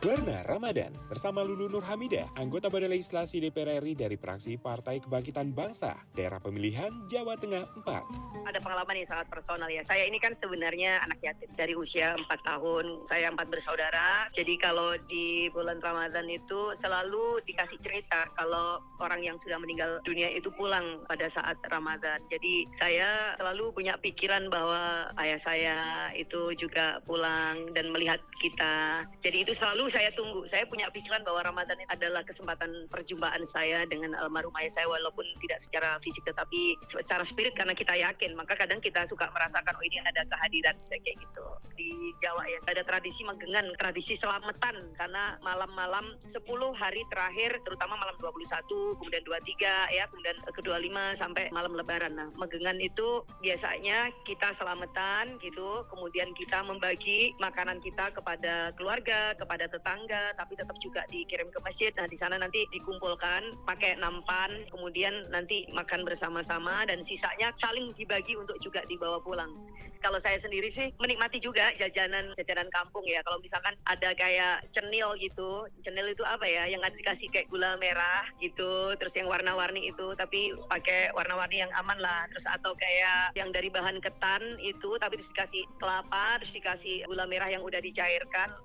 Warna Ramadan bersama Lulu Nur Hamidah, anggota Badan Legislasi DPR RI dari fraksi Partai Kebangkitan Bangsa, daerah pemilihan Jawa Tengah 4. Ada pengalaman yang sangat personal ya. Saya ini kan sebenarnya anak yatim dari usia 4 tahun. Saya empat bersaudara. Jadi kalau di bulan Ramadan itu selalu dikasih cerita kalau orang yang sudah meninggal dunia itu pulang pada saat Ramadan. Jadi saya selalu punya pikiran bahwa ayah saya itu juga pulang dan melihat kita. Jadi itu selalu saya tunggu. Saya punya pikiran bahwa Ramadan adalah kesempatan perjumpaan saya dengan almarhum ayah saya walaupun tidak secara fisik tetapi secara spirit karena kita yakin. Maka kadang kita suka merasakan oh ini ada kehadiran saya kayak gitu. Di Jawa ya ada tradisi magengan, tradisi selamatan karena malam-malam 10 hari terakhir terutama malam 21, kemudian 23 ya, kemudian ke 25 sampai malam lebaran. Nah, magengan itu biasanya kita selamatan gitu, kemudian kita membagi makanan kita kepada keluarga, kepada tapi tetap juga dikirim ke masjid. Nah, di sana nanti dikumpulkan pakai nampan, kemudian nanti makan bersama-sama dan sisanya saling dibagi untuk juga dibawa pulang. Kalau saya sendiri sih menikmati juga jajanan jajanan kampung ya. Kalau misalkan ada kayak cenil gitu, cenil itu apa ya? Yang dikasih kayak gula merah gitu, terus yang warna-warni itu, tapi pakai warna-warni yang aman lah. Terus atau kayak yang dari bahan ketan itu, tapi terus dikasih kelapa, terus dikasih gula merah yang udah dicairkan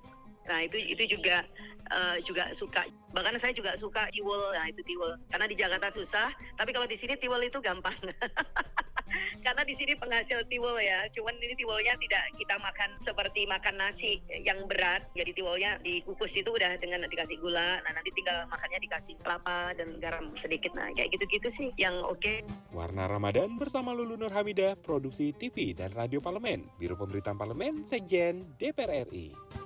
Nah itu itu juga uh, juga suka. Bahkan saya juga suka tiwul. Nah itu tiwul. Karena di Jakarta susah, tapi kalau di sini tiwul itu gampang. Karena di sini penghasil tiwul ya. Cuman ini tiwulnya tidak kita makan seperti makan nasi yang berat. Jadi tiwulnya dikukus itu udah dengan dikasih gula. Nah nanti tinggal makannya dikasih kelapa dan garam sedikit. Nah kayak gitu-gitu sih yang oke. Okay. Warna Ramadan bersama Lulu Nur Hamidah, produksi TV dan Radio Parlemen, Biro Pemberitaan Parlemen, Sekjen DPR RI.